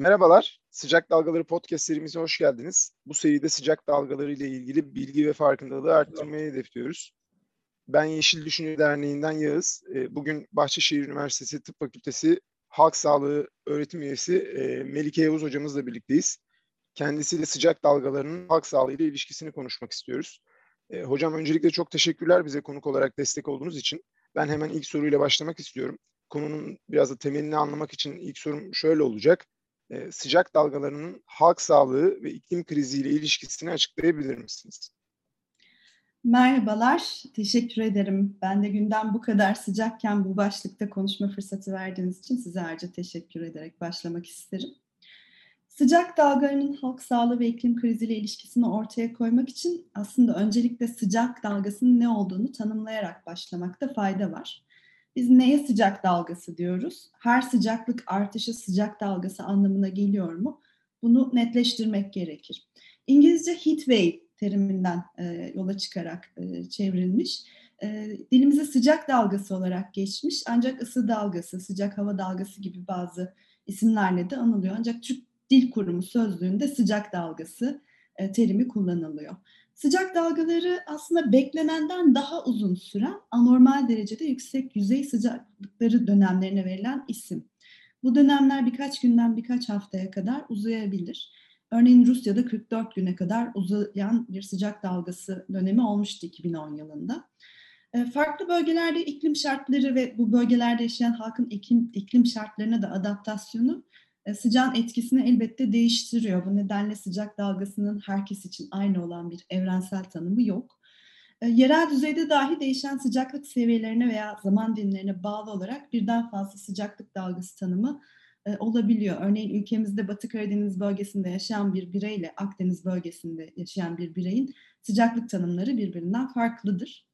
Merhabalar, Sıcak Dalgaları Podcast serimize hoş geldiniz. Bu seride sıcak dalgaları ile ilgili bilgi ve farkındalığı arttırmayı hedefliyoruz. Ben Yeşil Düşünce Derneği'nden Yağız. Ee, bugün Bahçeşehir Üniversitesi Tıp Fakültesi Halk Sağlığı Öğretim Üyesi e, Melike Yavuz hocamızla birlikteyiz. Kendisiyle sıcak dalgalarının halk sağlığı ile ilişkisini konuşmak istiyoruz. E, hocam öncelikle çok teşekkürler bize konuk olarak destek olduğunuz için. Ben hemen ilk soruyla başlamak istiyorum. Konunun biraz da temelini anlamak için ilk sorum şöyle olacak. E, sıcak dalgalarının halk sağlığı ve iklim kriziyle ilişkisini açıklayabilir misiniz? Merhabalar, teşekkür ederim. Ben de gündem bu kadar sıcakken bu başlıkta konuşma fırsatı verdiğiniz için size ayrıca teşekkür ederek başlamak isterim. Sıcak dalgalarının halk sağlığı ve iklim kriziyle ilişkisini ortaya koymak için aslında öncelikle sıcak dalgasının ne olduğunu tanımlayarak başlamakta fayda var. Biz neye sıcak dalgası diyoruz? Her sıcaklık artışı sıcak dalgası anlamına geliyor mu? Bunu netleştirmek gerekir. İngilizce heat wave teriminden e, yola çıkarak e, çevrilmiş. E, dilimize sıcak dalgası olarak geçmiş ancak ısı dalgası, sıcak hava dalgası gibi bazı isimlerle de anılıyor. Ancak Türk Dil Kurumu sözlüğünde sıcak dalgası e, terimi kullanılıyor. Sıcak dalgaları aslında beklenenden daha uzun süren anormal derecede yüksek yüzey sıcaklıkları dönemlerine verilen isim. Bu dönemler birkaç günden birkaç haftaya kadar uzayabilir. Örneğin Rusya'da 44 güne kadar uzayan bir sıcak dalgası dönemi olmuştu 2010 yılında. E, farklı bölgelerde iklim şartları ve bu bölgelerde yaşayan halkın iklim, iklim şartlarına da adaptasyonu sıcağın etkisini elbette değiştiriyor. Bu nedenle sıcak dalgasının herkes için aynı olan bir evrensel tanımı yok. E, yerel düzeyde dahi değişen sıcaklık seviyelerine veya zaman dilimlerine bağlı olarak birden fazla sıcaklık dalgası tanımı e, olabiliyor. Örneğin ülkemizde Batı Karadeniz bölgesinde yaşayan bir bireyle Akdeniz bölgesinde yaşayan bir bireyin sıcaklık tanımları birbirinden farklıdır.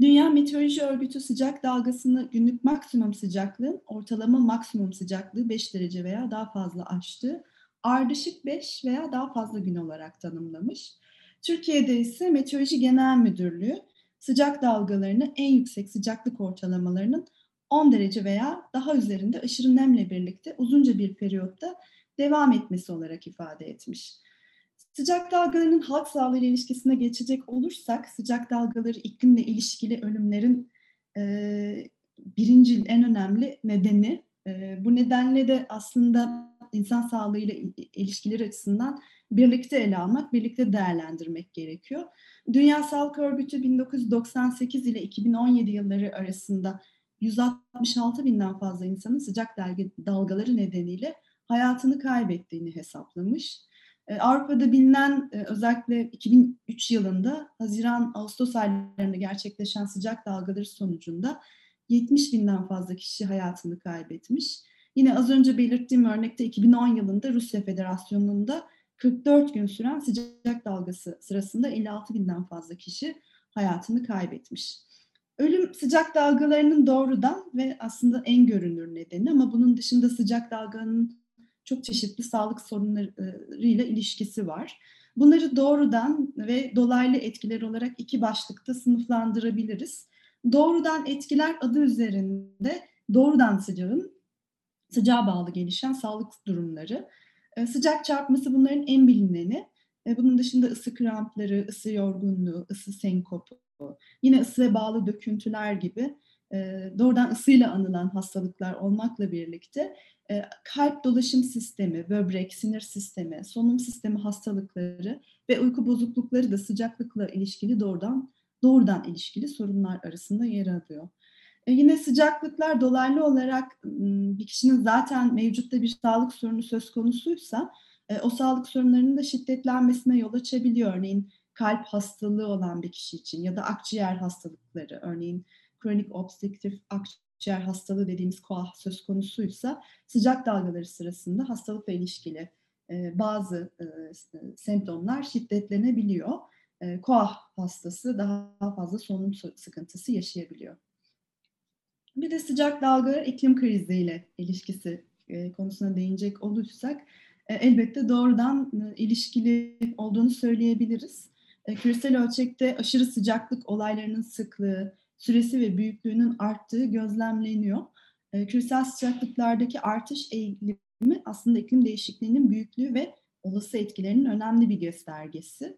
Dünya Meteoroloji Örgütü sıcak dalgasını günlük maksimum sıcaklığın ortalama maksimum sıcaklığı 5 derece veya daha fazla aştı. Ardışık 5 veya daha fazla gün olarak tanımlamış. Türkiye'de ise Meteoroloji Genel Müdürlüğü sıcak dalgalarını en yüksek sıcaklık ortalamalarının 10 derece veya daha üzerinde aşırı nemle birlikte uzunca bir periyotta devam etmesi olarak ifade etmiş. Sıcak dalgalarının halk sağlığı ile ilişkisine geçecek olursak sıcak dalgaları iklimle ilişkili ölümlerin e, birinci en önemli nedeni. E, bu nedenle de aslında insan sağlığı ile ilişkileri açısından birlikte ele almak, birlikte değerlendirmek gerekiyor. Dünya Sağlık Örgütü 1998 ile 2017 yılları arasında 166 binden fazla insanın sıcak dalgaları nedeniyle hayatını kaybettiğini hesaplamış. Ee, Avrupa'da bilinen e, özellikle 2003 yılında Haziran-Ağustos aylarında gerçekleşen sıcak dalgaları sonucunda 70 binden fazla kişi hayatını kaybetmiş. Yine az önce belirttiğim örnekte 2010 yılında Rusya Federasyonu'nda 44 gün süren sıcak dalgası sırasında 56 binden fazla kişi hayatını kaybetmiş. Ölüm sıcak dalgalarının doğrudan ve aslında en görünür nedeni ama bunun dışında sıcak dalganın çok çeşitli sağlık sorunlarıyla ilişkisi var. Bunları doğrudan ve dolaylı etkiler olarak iki başlıkta sınıflandırabiliriz. Doğrudan etkiler adı üzerinde doğrudan sıcağın sıcağa bağlı gelişen sağlık durumları. Ee, sıcak çarpması bunların en bilineni. Ee, bunun dışında ısı krampları, ısı yorgunluğu, ısı senkopu, yine ısıya bağlı döküntüler gibi e, doğrudan ısıyla anılan hastalıklar olmakla birlikte e, kalp dolaşım sistemi, böbrek, sinir sistemi, solunum sistemi hastalıkları ve uyku bozuklukları da sıcaklıkla ilişkili doğrudan doğrudan ilişkili sorunlar arasında yer alıyor. E, yine sıcaklıklar dolaylı olarak bir kişinin zaten mevcutta bir sağlık sorunu söz konusuysa e, o sağlık sorunlarının da şiddetlenmesine yol açabiliyor. Örneğin kalp hastalığı olan bir kişi için ya da akciğer hastalıkları, örneğin kronik obstrüktif akciğer hastalığı dediğimiz koah söz konusuysa sıcak dalgaları sırasında hastalıkla ilişkili e, bazı e, semptomlar şiddetlenebiliyor. E, koah hastası daha fazla solunum sıkıntısı yaşayabiliyor. Bir de sıcak dalgalar iklim kriziyle ilişkisi e, konusuna değinecek olursak elbette doğrudan ilişkili olduğunu söyleyebiliriz. Küresel ölçekte aşırı sıcaklık olaylarının sıklığı, süresi ve büyüklüğünün arttığı gözlemleniyor. Küresel sıcaklıklardaki artış eğilimi aslında iklim değişikliğinin büyüklüğü ve olası etkilerinin önemli bir göstergesi.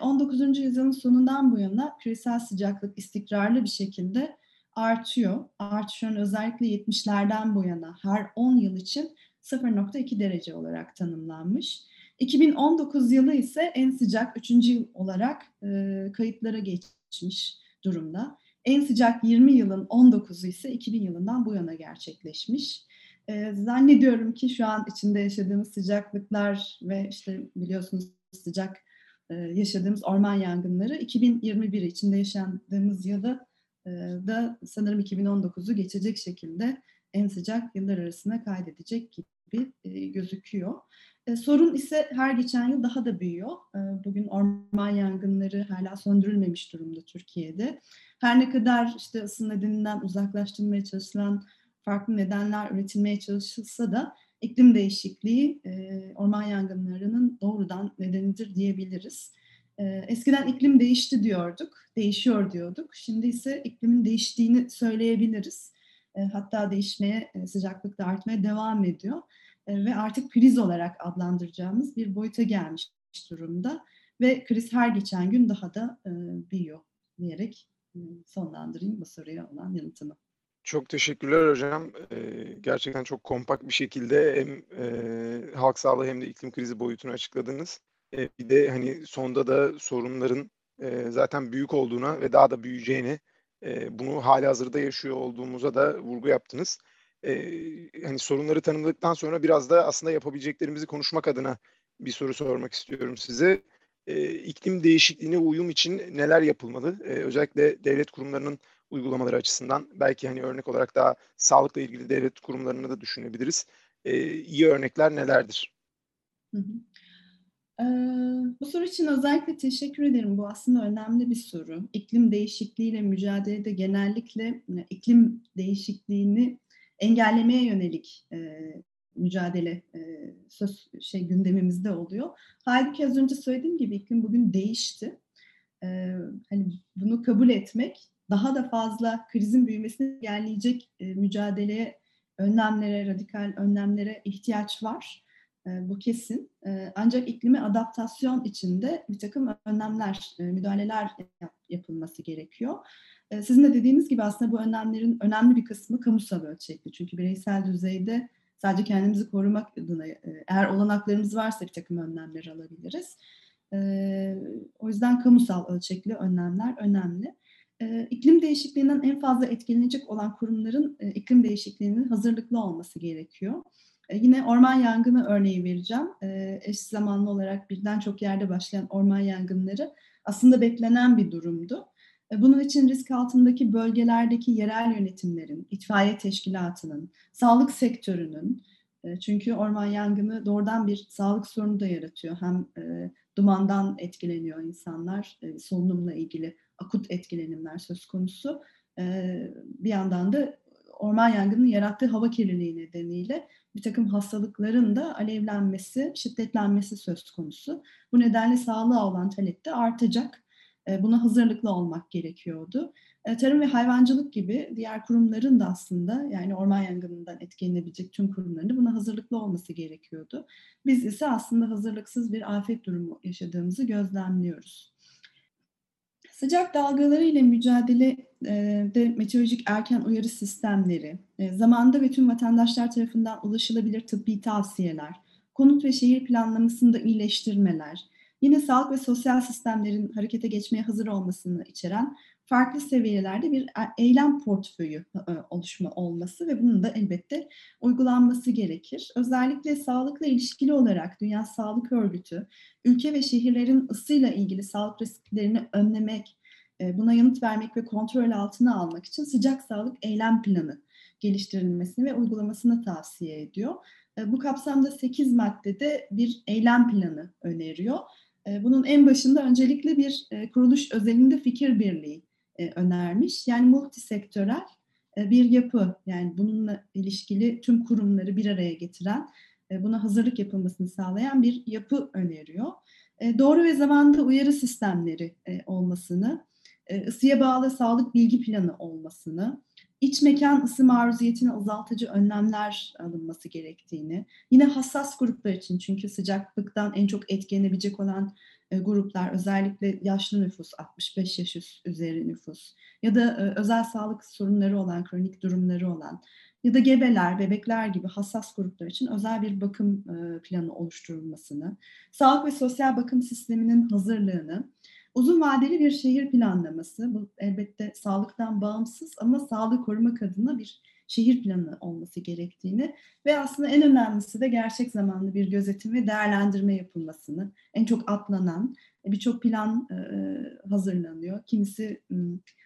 19. yüzyılın sonundan bu yana küresel sıcaklık istikrarlı bir şekilde artıyor. Artışın özellikle 70'lerden bu yana her 10 yıl için 0.2 derece olarak tanımlanmış. 2019 yılı ise en sıcak 3. yıl olarak e, kayıtlara geçmiş durumda. En sıcak 20 yılın 19'u ise 2000 yılından bu yana gerçekleşmiş. E, zannediyorum ki şu an içinde yaşadığımız sıcaklıklar ve işte biliyorsunuz sıcak e, yaşadığımız orman yangınları 2021 içinde yaşadığımız yılda e, da sanırım 2019'u geçecek şekilde en sıcak yıllar arasına kaydedecek gibi e, gözüküyor. E, sorun ise her geçen yıl daha da büyüyor. E, bugün orman yangınları hala söndürülmemiş durumda Türkiye'de. Her ne kadar işte ısı nedeninden uzaklaştırmaya çalışılan farklı nedenler üretilmeye çalışılsa da iklim değişikliği orman yangınlarının doğrudan nedenidir diyebiliriz. Eskiden iklim değişti diyorduk, değişiyor diyorduk. Şimdi ise iklimin değiştiğini söyleyebiliriz. E, hatta değişmeye, e, sıcaklık da artmaya devam ediyor. E, ve artık kriz olarak adlandıracağımız bir boyuta gelmiş durumda. Ve kriz her geçen gün daha da büyüyor diyerek sonlandırayım bu soruya olan yanıtımı. Çok teşekkürler hocam. Ee, gerçekten çok kompakt bir şekilde hem e, halk sağlığı hem de iklim krizi boyutunu açıkladınız. E, bir de hani sonda da sorunların e, zaten büyük olduğuna ve daha da büyüyeceğini, e, bunu hali hazırda yaşıyor olduğumuza da vurgu yaptınız. E, hani sorunları tanımladıktan sonra biraz da aslında yapabileceklerimizi konuşmak adına bir soru sormak istiyorum size. E, iklim değişikliğine uyum için neler yapılmalı? E, özellikle devlet kurumlarının uygulamaları açısından belki hani örnek olarak daha sağlıkla ilgili devlet kurumlarını da düşünebiliriz. E, iyi örnekler nelerdir? Hı hı. Bu soru için özellikle teşekkür ederim. Bu aslında önemli bir soru. İklim değişikliğiyle mücadelede genellikle iklim değişikliğini engellemeye yönelik e, mücadele e, söz şey gündemimizde oluyor. Halbuki az önce söylediğim gibi iklim bugün değişti. E, hani bunu kabul etmek daha da fazla krizin büyümesini engelleyecek e, mücadeleye, önlemlere, radikal önlemlere ihtiyaç var. E, bu kesin. E, ancak iklime adaptasyon içinde bir takım önlemler, e, müdahaleler yap, yapılması gerekiyor. E, sizin de dediğiniz gibi aslında bu önlemlerin önemli bir kısmı kamusal ölçekli. Çünkü bireysel düzeyde sadece kendimizi korumak adına e, eğer olanaklarımız varsa bir takım önlemler alabiliriz. O yüzden kamusal ölçekli önlemler önemli. İklim değişikliğinden en fazla etkilenecek olan kurumların e, iklim değişikliğinin hazırlıklı olması gerekiyor. E, yine orman yangını örneği vereceğim. E, eş zamanlı olarak birden çok yerde başlayan orman yangınları aslında beklenen bir durumdu. E, bunun için risk altındaki bölgelerdeki yerel yönetimlerin, itfaiye teşkilatının, sağlık sektörünün, çünkü orman yangını doğrudan bir sağlık sorunu da yaratıyor. Hem dumandan etkileniyor insanlar, solunumla ilgili akut etkilenimler söz konusu. Bir yandan da orman yangının yarattığı hava kirliliği nedeniyle bir takım hastalıkların da alevlenmesi, şiddetlenmesi söz konusu. Bu nedenle sağlığa olan talep de artacak. E, buna hazırlıklı olmak gerekiyordu. E, tarım ve hayvancılık gibi diğer kurumların da aslında yani orman yangınından etkilenebilecek tüm kurumların da buna hazırlıklı olması gerekiyordu. Biz ise aslında hazırlıksız bir afet durumu yaşadığımızı gözlemliyoruz. Sıcak dalgaları ile mücadelede meteorolojik erken uyarı sistemleri, e, zamanda ve tüm vatandaşlar tarafından ulaşılabilir tıbbi tavsiyeler, konut ve şehir planlamasında iyileştirmeler, yine sağlık ve sosyal sistemlerin harekete geçmeye hazır olmasını içeren farklı seviyelerde bir e, eylem portföyü e, oluşma olması ve bunun da elbette uygulanması gerekir. Özellikle sağlıkla ilişkili olarak Dünya Sağlık Örgütü, ülke ve şehirlerin ısıyla ilgili sağlık risklerini önlemek, e, buna yanıt vermek ve kontrol altına almak için sıcak sağlık eylem planı geliştirilmesini ve uygulamasını tavsiye ediyor. Bu kapsamda 8 maddede bir eylem planı öneriyor. Bunun en başında öncelikle bir kuruluş özelinde fikir birliği e, önermiş. Yani multisektörel e, bir yapı yani bununla ilişkili tüm kurumları bir araya getiren, e, buna hazırlık yapılmasını sağlayan bir yapı öneriyor. E, doğru ve zamanda uyarı sistemleri e, olmasını, e, ısıya bağlı sağlık bilgi planı olmasını, iç mekan ısı maruziyetini azaltıcı önlemler alınması gerektiğini, yine hassas gruplar için çünkü sıcaklıktan en çok etkilenebilecek olan e, gruplar özellikle yaşlı nüfus, 65 yaş üzeri nüfus ya da e, özel sağlık sorunları olan, kronik durumları olan ya da gebeler, bebekler gibi hassas gruplar için özel bir bakım e, planı oluşturulmasını, sağlık ve sosyal bakım sisteminin hazırlığını, uzun vadeli bir şehir planlaması, bu elbette sağlıktan bağımsız ama sağlık korumak adına bir şehir planı olması gerektiğini ve aslında en önemlisi de gerçek zamanlı bir gözetim ve değerlendirme yapılmasını, en çok atlanan birçok plan e, hazırlanıyor. Kimisi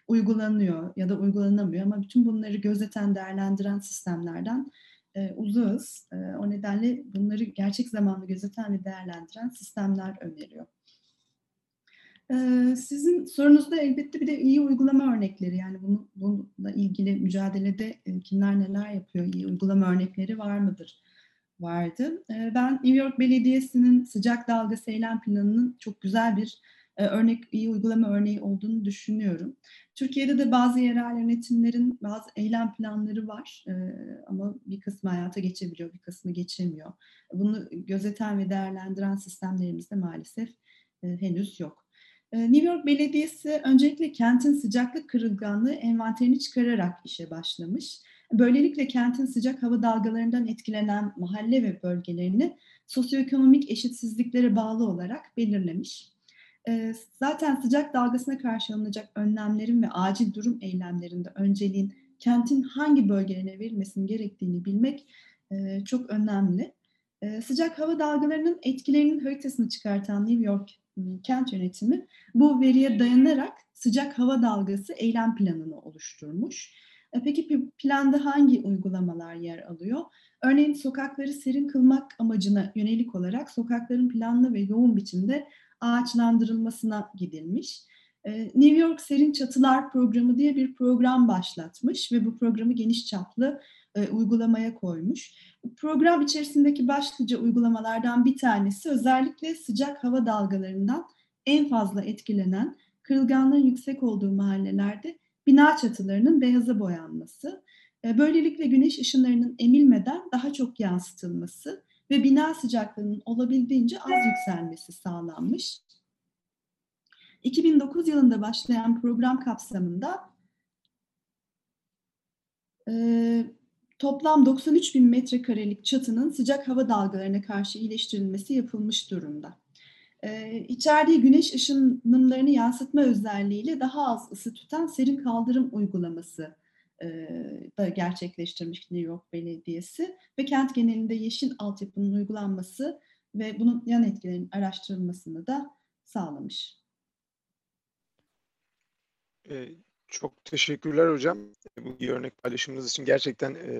uygulanıyor ya da uygulanamıyor ama bütün bunları gözeten, değerlendiren sistemlerden e, uzağız. E, o nedenle bunları gerçek zamanlı gözeten ve değerlendiren sistemler öneriyor. Sizin sorunuzda elbette bir de iyi uygulama örnekleri yani bunu, bununla ilgili mücadelede kimler neler yapıyor, iyi uygulama örnekleri var mıdır? Vardı. Ben New York Belediyesi'nin sıcak dalga eylem planının çok güzel bir örnek, iyi uygulama örneği olduğunu düşünüyorum. Türkiye'de de bazı yerel yönetimlerin bazı eylem planları var ama bir kısmı hayata geçebiliyor, bir kısmı geçemiyor. Bunu gözeten ve değerlendiren sistemlerimizde maalesef henüz yok. Ee, New York Belediyesi öncelikle kentin sıcaklık kırılganlığı envanterini çıkararak işe başlamış. Böylelikle kentin sıcak hava dalgalarından etkilenen mahalle ve bölgelerini sosyoekonomik eşitsizliklere bağlı olarak belirlemiş. Ee, zaten sıcak dalgasına karşı alınacak önlemlerin ve acil durum eylemlerinde önceliğin kentin hangi bölgelerine verilmesinin gerektiğini bilmek e, çok önemli. Ee, sıcak hava dalgalarının etkilerinin haritasını çıkartan New York kent yönetimi bu veriye dayanarak sıcak hava dalgası eylem planını oluşturmuş. E, peki planda hangi uygulamalar yer alıyor? Örneğin sokakları serin kılmak amacına yönelik olarak sokakların planlı ve yoğun biçimde ağaçlandırılmasına gidilmiş. E, New York Serin Çatılar Programı diye bir program başlatmış ve bu programı geniş çaplı e, uygulamaya koymuş. Program içerisindeki başlıca uygulamalardan bir tanesi özellikle sıcak hava dalgalarından en fazla etkilenen kırılganlığın yüksek olduğu mahallelerde bina çatılarının beyaza boyanması, e, böylelikle güneş ışınlarının emilmeden daha çok yansıtılması ve bina sıcaklığının olabildiğince az yükselmesi sağlanmış. 2009 yılında başlayan program kapsamında e, toplam 93 bin metrekarelik çatının sıcak hava dalgalarına karşı iyileştirilmesi yapılmış durumda. Ee, içerdiği güneş ışınımlarını yansıtma özelliğiyle daha az ısı tutan serin kaldırım uygulaması e, da gerçekleştirmiş New York Belediyesi ve kent genelinde yeşil altyapının uygulanması ve bunun yan etkilerinin araştırılmasını da sağlamış. Ee, çok teşekkürler hocam. Bu iyi örnek paylaşımınız için gerçekten e,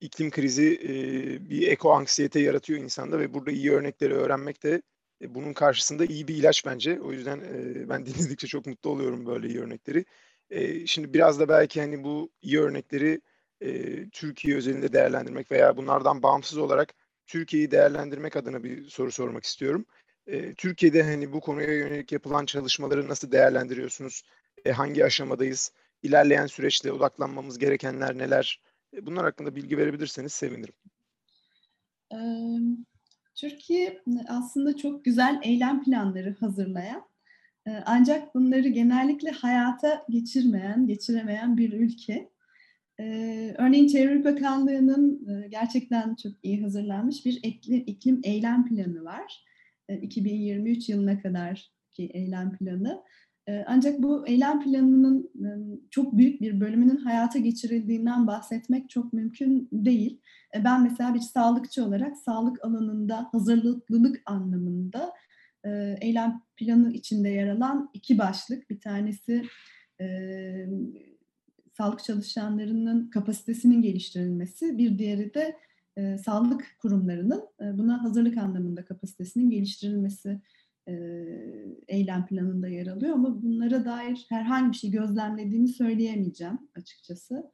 iklim krizi e, bir eko anksiyete yaratıyor insanda ve burada iyi örnekleri öğrenmek de e, bunun karşısında iyi bir ilaç bence. O yüzden e, ben dinledikçe çok mutlu oluyorum böyle iyi örnekleri. E, şimdi biraz da belki hani bu iyi örnekleri e, Türkiye özelinde değerlendirmek veya bunlardan bağımsız olarak Türkiye'yi değerlendirmek adına bir soru sormak istiyorum. E, Türkiye'de hani bu konuya yönelik yapılan çalışmaları nasıl değerlendiriyorsunuz? e, hangi aşamadayız, ilerleyen süreçte odaklanmamız gerekenler neler? E, bunlar hakkında bilgi verebilirseniz sevinirim. Türkiye aslında çok güzel eylem planları hazırlayan ancak bunları genellikle hayata geçirmeyen, geçiremeyen bir ülke. Örneğin Çevre Bakanlığı'nın gerçekten çok iyi hazırlanmış bir iklim eylem planı var. 2023 yılına kadar ki eylem planı. Ee, ancak bu eylem planının ıı, çok büyük bir bölümünün hayata geçirildiğinden bahsetmek çok mümkün değil. Ben mesela bir sağlıkçı olarak sağlık alanında hazırlıklılık anlamında eylem planı içinde yer alan iki başlık. Bir tanesi sağlık çalışanlarının kapasitesinin geliştirilmesi, bir diğeri de sağlık kurumlarının buna hazırlık anlamında kapasitesinin geliştirilmesi eylem planında yer alıyor ama bunlara dair herhangi bir şey gözlemlediğimi söyleyemeyeceğim açıkçası.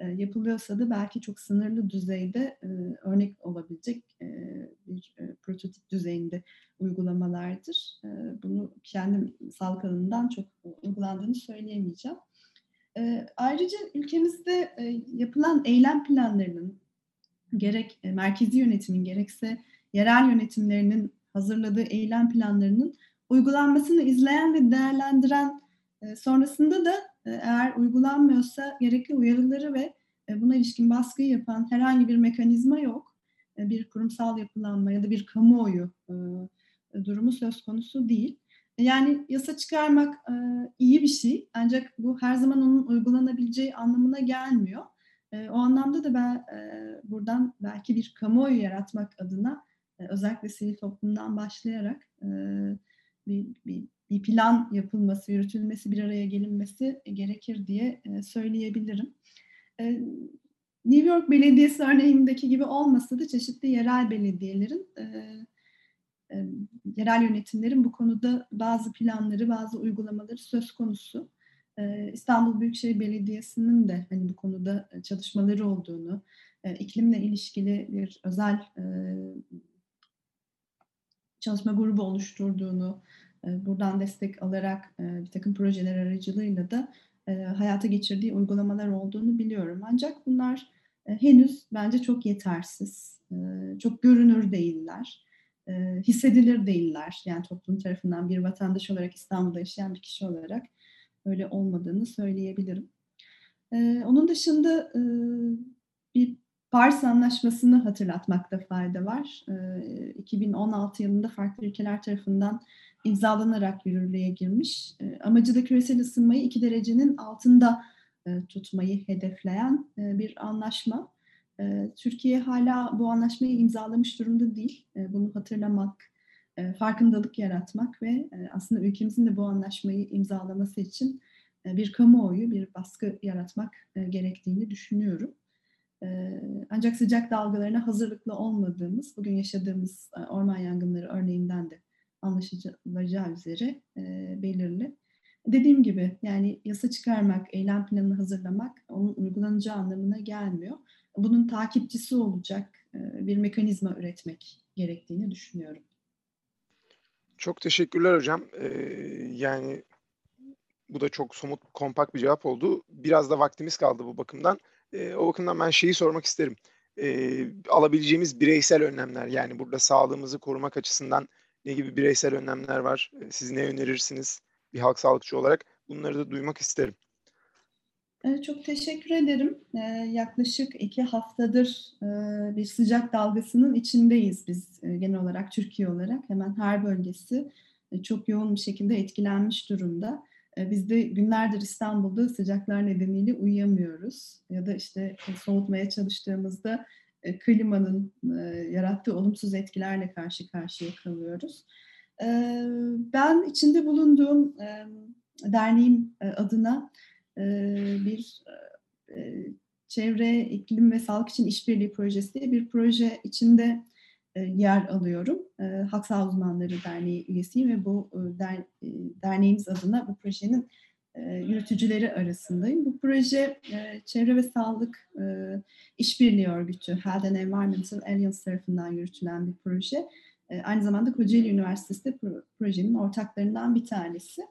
yapılıyorsa da belki çok sınırlı düzeyde örnek olabilecek bir prototip düzeyinde uygulamalardır. bunu kendim sağlık alanından çok uygulandığını söyleyemeyeceğim. E, ayrıca ülkemizde e, yapılan eylem planlarının gerek e, merkezi yönetimin gerekse yerel yönetimlerinin hazırladığı eylem planlarının uygulanmasını izleyen ve değerlendiren e, sonrasında da e, eğer uygulanmıyorsa gerekli uyarıları ve buna ilişkin baskıyı yapan herhangi bir mekanizma yok. Bir kurumsal yapılanma ya da bir kamuoyu durumu söz konusu değil. Yani yasa çıkarmak iyi bir şey ancak bu her zaman onun uygulanabileceği anlamına gelmiyor. E, o anlamda da ben e, buradan belki bir kamuoyu yaratmak adına e, özellikle sivil toplumdan başlayarak e, bir, bir, bir plan yapılması, yürütülmesi, bir araya gelinmesi gerekir diye söyleyebilirim. New York Belediyesi örneğindeki gibi olmasa da çeşitli yerel belediyelerin yerel yönetimlerin bu konuda bazı planları, bazı uygulamaları söz konusu. İstanbul Büyükşehir Belediyesi'nin de hani bu konuda çalışmaları olduğunu, iklimle ilişkili bir özel çalışma grubu oluşturduğunu, buradan destek alarak bir takım projeler aracılığıyla da hayata geçirdiği uygulamalar olduğunu biliyorum. Ancak bunlar henüz bence çok yetersiz, çok görünür değiller hissedilir değiller. Yani toplum tarafından bir vatandaş olarak İstanbul'da yaşayan bir kişi olarak öyle olmadığını söyleyebilirim. E, onun dışında e, bir Paris Anlaşması'nı hatırlatmakta fayda var. E, 2016 yılında farklı ülkeler tarafından imzalanarak yürürlüğe girmiş. E, amacı da küresel ısınmayı 2 derecenin altında e, tutmayı hedefleyen e, bir anlaşma. Türkiye hala bu anlaşmayı imzalamış durumda değil. Bunu hatırlamak, farkındalık yaratmak ve aslında ülkemizin de bu anlaşmayı imzalaması için bir kamuoyu, bir baskı yaratmak gerektiğini düşünüyorum. Ancak sıcak dalgalarına hazırlıklı olmadığımız, bugün yaşadığımız orman yangınları örneğinden de anlaşılacağı üzere belirli. Dediğim gibi yani yasa çıkarmak, eylem planını hazırlamak onun uygulanacağı anlamına gelmiyor bunun takipçisi olacak e, bir mekanizma üretmek gerektiğini düşünüyorum. Çok teşekkürler hocam. Ee, yani bu da çok somut, kompakt bir cevap oldu. Biraz da vaktimiz kaldı bu bakımdan. Ee, o bakımdan ben şeyi sormak isterim. Ee, alabileceğimiz bireysel önlemler, yani burada sağlığımızı korumak açısından ne gibi bireysel önlemler var? Siz ne önerirsiniz bir halk sağlıkçı olarak? Bunları da duymak isterim. Çok teşekkür ederim. Yaklaşık iki haftadır bir sıcak dalgasının içindeyiz biz genel olarak Türkiye olarak. Hemen her bölgesi çok yoğun bir şekilde etkilenmiş durumda. Biz de günlerdir İstanbul'da sıcaklar nedeniyle uyuyamıyoruz. Ya da işte soğutmaya çalıştığımızda klimanın yarattığı olumsuz etkilerle karşı karşıya kalıyoruz. Ben içinde bulunduğum derneğim adına bir çevre, iklim ve sağlık için işbirliği projesi diye bir proje içinde yer alıyorum. Halk Sağ Uzmanları Derneği üyesiyim ve bu derneğimiz adına bu projenin yürütücüleri arasındayım. Bu proje Çevre ve Sağlık İşbirliği Örgütü Health and Environmental Alliance tarafından yürütülen bir proje. Aynı zamanda Kocaeli Üniversitesi de projenin ortaklarından bir tanesi.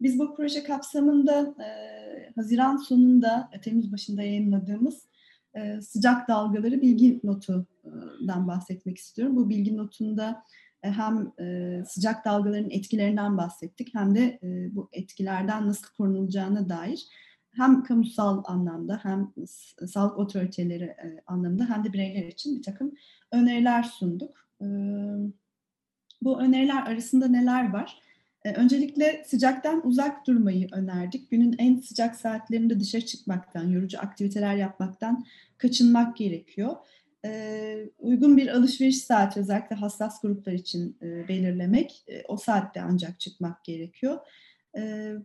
Biz bu proje kapsamında e, Haziran sonunda, e, Temmuz başında yayınladığımız e, sıcak dalgaları bilgi notundan bahsetmek istiyorum. Bu bilgi notunda e, hem e, sıcak dalgaların etkilerinden bahsettik hem de e, bu etkilerden nasıl korunulacağına dair hem kamusal anlamda hem sağlık otoriteleri e, anlamında hem de bireyler için bir takım öneriler sunduk. E, bu öneriler arasında neler var? Ee, öncelikle sıcaktan uzak durmayı önerdik. Günün en sıcak saatlerinde dışarı çıkmaktan, yorucu aktiviteler yapmaktan kaçınmak gerekiyor. Ee, uygun bir alışveriş saati özellikle hassas gruplar için e, belirlemek, e, o saatte ancak çıkmak gerekiyor.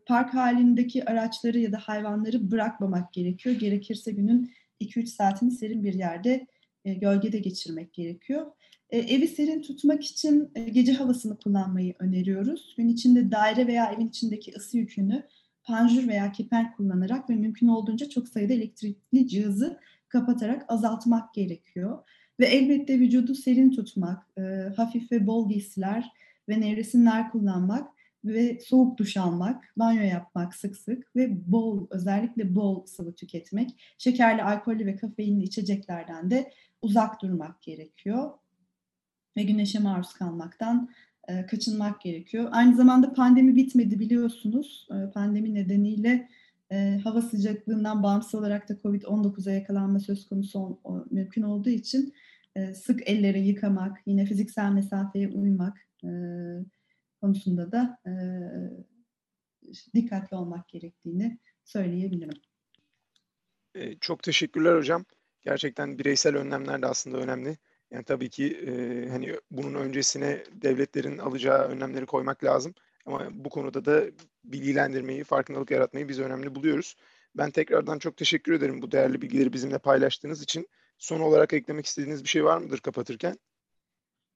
Park halindeki araçları ya da hayvanları bırakmamak gerekiyor. Gerekirse günün 2-3 saatini serin bir yerde e, gölgede geçirmek gerekiyor. E, evi serin tutmak için e, gece havasını kullanmayı öneriyoruz. Gün içinde daire veya evin içindeki ısı yükünü panjur veya kepenk kullanarak ve mümkün olduğunca çok sayıda elektrikli cihazı kapatarak azaltmak gerekiyor. Ve elbette vücudu serin tutmak, e, hafif ve bol giysiler ve nevresimler kullanmak ve soğuk duş almak, banyo yapmak sık sık ve bol, özellikle bol sıvı tüketmek, şekerli, alkollü ve kafeinli içeceklerden de uzak durmak gerekiyor ve güneşe maruz kalmaktan e, kaçınmak gerekiyor. Aynı zamanda pandemi bitmedi biliyorsunuz. E, pandemi nedeniyle e, hava sıcaklığından bağımsız olarak da COVID-19'a yakalanma söz konusu ol, o, mümkün olduğu için e, sık elleri yıkamak, yine fiziksel mesafeye uymak e, konusunda da e, dikkatli olmak gerektiğini söyleyebilirim. Çok teşekkürler hocam. Gerçekten bireysel önlemler de aslında önemli. Yani tabii ki e, hani bunun öncesine devletlerin alacağı önlemleri koymak lazım. Ama bu konuda da bilgilendirmeyi, farkındalık yaratmayı biz önemli buluyoruz. Ben tekrardan çok teşekkür ederim bu değerli bilgileri bizimle paylaştığınız için. Son olarak eklemek istediğiniz bir şey var mıdır kapatırken?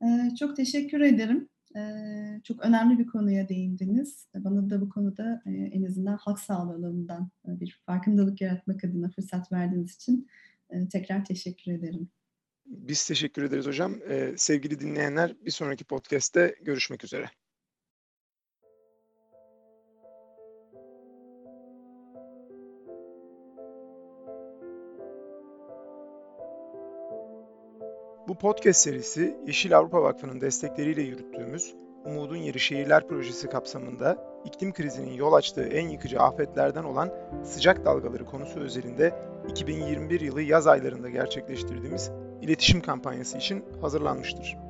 Ee, çok teşekkür ederim. Ee, çok önemli bir konuya değindiniz. Bana da bu konuda e, en azından halk sağlığı bir farkındalık yaratmak adına fırsat verdiğiniz için e, tekrar teşekkür ederim. Biz teşekkür ederiz hocam. Ee, sevgili dinleyenler bir sonraki podcast'te görüşmek üzere. Bu podcast serisi Yeşil Avrupa Vakfı'nın destekleriyle yürüttüğümüz Umudun Yeri Şehirler Projesi kapsamında iklim krizinin yol açtığı en yıkıcı afetlerden olan sıcak dalgaları konusu özelinde 2021 yılı yaz aylarında gerçekleştirdiğimiz iletişim kampanyası için hazırlanmıştır.